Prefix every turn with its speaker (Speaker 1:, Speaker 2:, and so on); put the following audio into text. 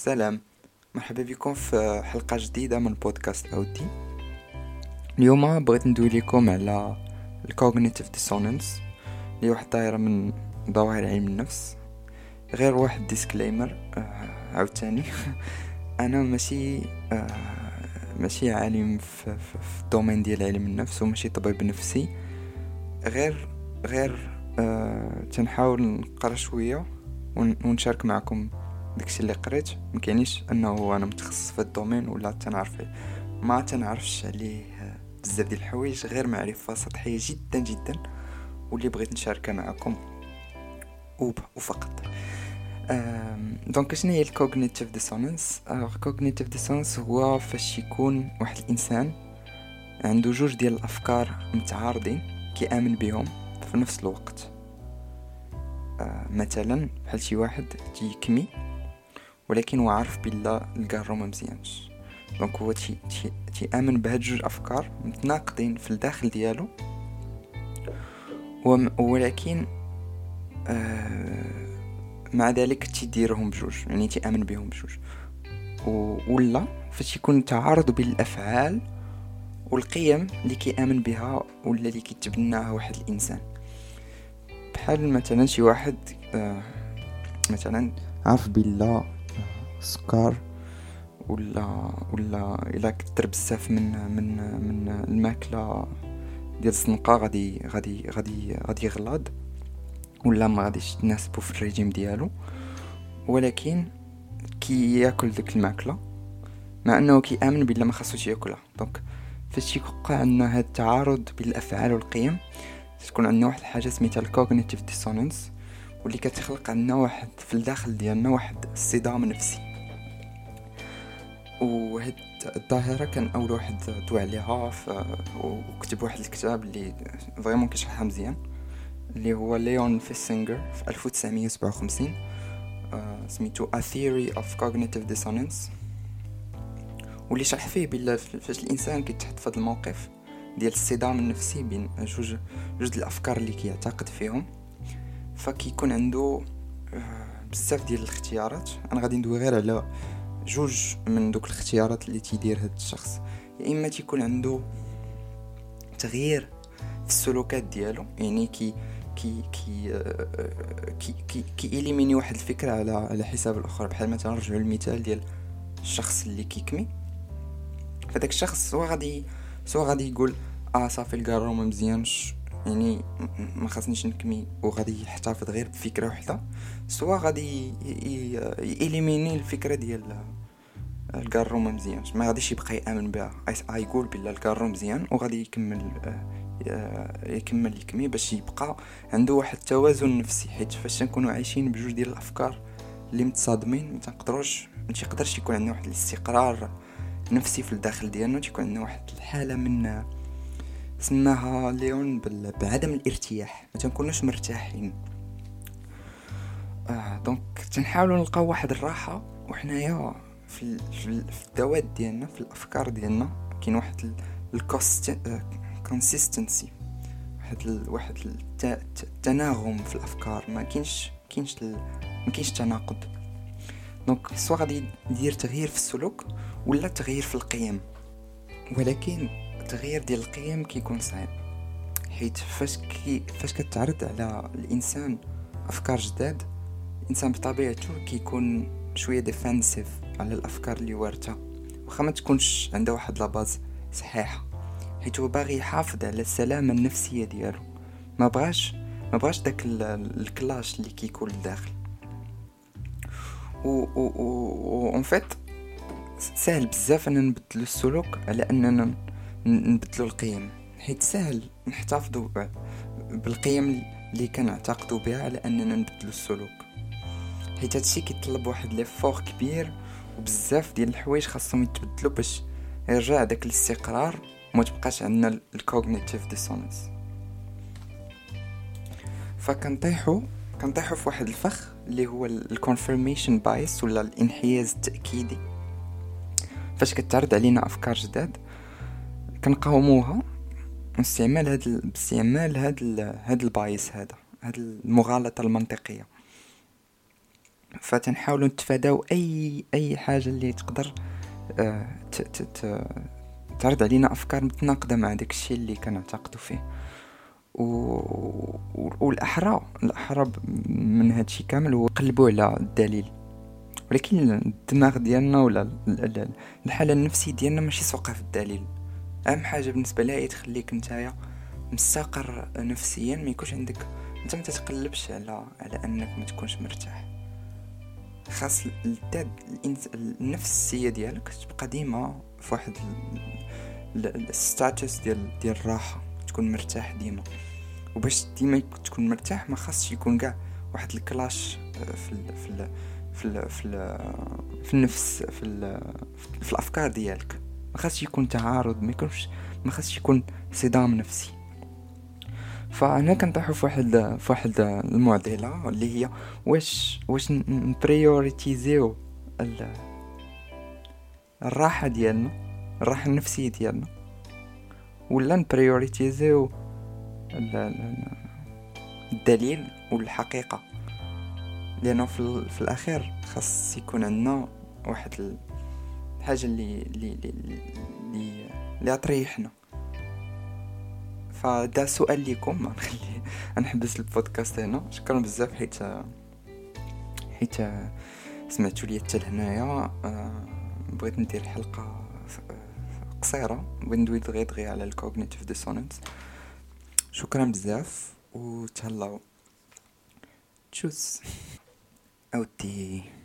Speaker 1: سلام. مرحبا بكم في حلقة جديدة من بودكاست أودي اليوم بغيت ندوي لكم على ال cognitive dissonance اللي واحد الظاهرة من ظواهر علم النفس. غير واحد disclaimer آه عاوتاني. أنا ماشي آه ماشي عالم في, في, في ال domaine ديال علم النفس وماشي طبيب نفسي. غير غير آه تنحاول نقرأ شوية ونشارك معكم داكشي اللي قريت مكانيش انه أنا متخصص في ال domaine ولا تنعرف ما تنعرفش عليه بزاف ديال الحوايج غير معرفة سطحية جدا جدا. واللي بغيت نشاركها معكم وفقط. donc شنو هي ال cognitive dissonance ال cognitive dissonance هو فاش يكون واحد الإنسان عنده جوج ديال الأفكار متعارضين كيآمن بهم في نفس الوقت. آه مثلا بحال شي واحد تيكمي ولكن هو عارف بلا الكارو ما مزيانش. donc هو تي تي تيامن بهاد جوج أفكار متناقضين في الداخل ديالو. ولكن آه مع ذلك تيديرهم بجوج يعني تيآمن بهم بجوج. ولا فاش يكون تعارض بين الافعال والقيم اللي كيآمن بها ولا اللي كيتبناها واحد الإنسان. بحال مثلا شي واحد آه مثلا عارف بلا السكر ولا ولا إلا كثر بزاف من من من الماكلة ديال الزنقه غادي غادي غادي غادي يغلط ولا ما غاديش تناسبو في الريجيم ديالو. ولكن كي ياكل ديك الماكلة مع أنه كيآمن بلا ما خاصوش ياكلها donc فاش يوقع عندنا هاد التعارض بين الأفعال والقيم تكون عندنا واحد الحاجة سميتها ال cognitive dissonance واللي كتخلق عندنا واحد في الداخل ديالنا واحد الصدام نفسي. وهاد الظاهره كان أول واحد دوى عليها وكتب واحد الكتاب اللي vraiment كيشرحها مزيان اللي هو ليون فيسينجر في 1957 uh, سميتو A Theory of Cognitive Dissonance. واللي شرح فيه بلا فاش الإنسان كيتحط في هذا الموقف ديال الصدام النفسي بين جوج جوج الأفكار اللي كيعتقد فيهم فكيكون عنده بزاف ديال الاختيارات. أنا غادي ندوي غير على جوج من دوك الاختيارات اللي تيدير هاد الشخص. يا إما تيكون عنده تغيير في السلوكات ديالو يعني كي كي كي كي كي, كي éliminer واحد الفكرة على على حساب الأخر. بحال مثلا نرجعوا للمثال ديال الشخص اللي كيكمي. فداك الشخص سوا غادي سوا غادي يقول آه صافي الكارو ما مزيانش. يعني ما خاصنيش نكمي وغادي يحتفظ غير بفكرة وحدة. soit غادي ي éliminer الفكرة ديال الكارو ما مزيانش ما غاديش يبقى يأمن بها. يقول بلا الكارو مزيان وغادي يكمل آه، يكمل يكمي باش يبقى عنده واحد التوازن نفسي. حيت فاش نكونوا عايشين بجوج ديال الأفكار اللي متصادمين ما تنقدروش ما تيقدرش يكون عندنا واحد الاستقرار نفسي في الداخل ديالنا تيكون عندنا واحد الحالة من سماها ليون بعدم الارتياح. ما تنكونوش مرتاحين. آه دونك تنحاولوا نلقاو واحد الراحة وحنايا في, في, الذوات ديالنا في الأفكار ديالنا كاين واحد ال consistency واحد ال واحد التناغم في الأفكار ما كاينش كاينش ما كاينش تناقض. donc soit غادي يدير تغيير في السلوك ولا تغيير في القيم. ولكن التغيير ديال القيم كيكون صعيب. حيت فاش كي فاش كتعرض على الإنسان أفكار جداد الإنسان بطبيعته كيكون شوية défensif على الأفكار اللي وارته واخا ما تكونش عنده واحد la base صحيحة. حيت هو باغي يحافظ على السلامة النفسية ديالو. ما بغاش ما بغاش داك ال clash اللي كيكون لداخل. و و و en fait سهل بزاف اننا نبدلو السلوك على أننا نبدلو القيم. حيت سهل نحتفظوا بالقيم اللي كنعتقدوا بها على أننا نبدلو السلوك. حيت هادشي كيطلب واحد l'effort كبير وبزاف ديال الحوايج خاصهم يتبدلوا باش يرجع داك الاستقرار وما تبقاش عندنا ال cognitive dissonance فكنطيحو كنطيحو في واحد الفخ اللي هو ال confirmation bias ولا الانحياز التأكيدي فاش كتعرض علينا أفكار جداد كنقاوموها باستعمال هاد ال... باستعمال هاد. هاد البايس هذا هاد المغالطة المنطقية فتنحاولوا نتفاداو أي أي حاجة اللي تقدر آه، تعرض علينا أفكار متناقضة مع داك الشيء اللي كنعتقدوا فيه. و... والاحرى الاحرى من هذا الشيء كامل هو قلبوا على الدليل. ولكن الدماغ ديالنا ولا الحالة النفسية ديالنا ماشي سوقها في الدليل. أهم حاجة بالنسبة لها هي تخليك نتايا مستقر نفسيا ما يكونش عندك أنت ما تتقلبش على على أنك ما تكونش مرتاح. خاص النفسية ديالك تبقى ديما في واحد الستاتوس ديال ديال الراحة تكون مرتاح ديما. وباش ديما تكون مرتاح ما خاصش يكون كاع واحد الكلاش آه، في ال في ال في ال في, ال في النفس في, ال في الأفكار ديالك. ما خاصش يكون تعارض ما يكونش ما خاصش يكون صدام نفسي. فانا كنطيحو في واحد في واحد المعضلة اللي هي واش واش ن prioritiser و الراحة ديالنا الراحة النفسية ديالنا. ولا ن prioritiser و الدليل والحقيقة. لأنه في, في الأخير خاص يكون عندنا واحد الحاجة اللي اللي اللي اللي تريحنا فدا سؤال لكم نخلي نحبس البودكاست هنا. شكرا بزاف. حيت حيت سمعتوا لي حتى لهنايا. آه، بغيت ندير حلقة قصيرة. بغيت ندوي دغيا دغيا على ال cognitive dissonance شكرا بزاف. وتهلاو. تشوس. أودي.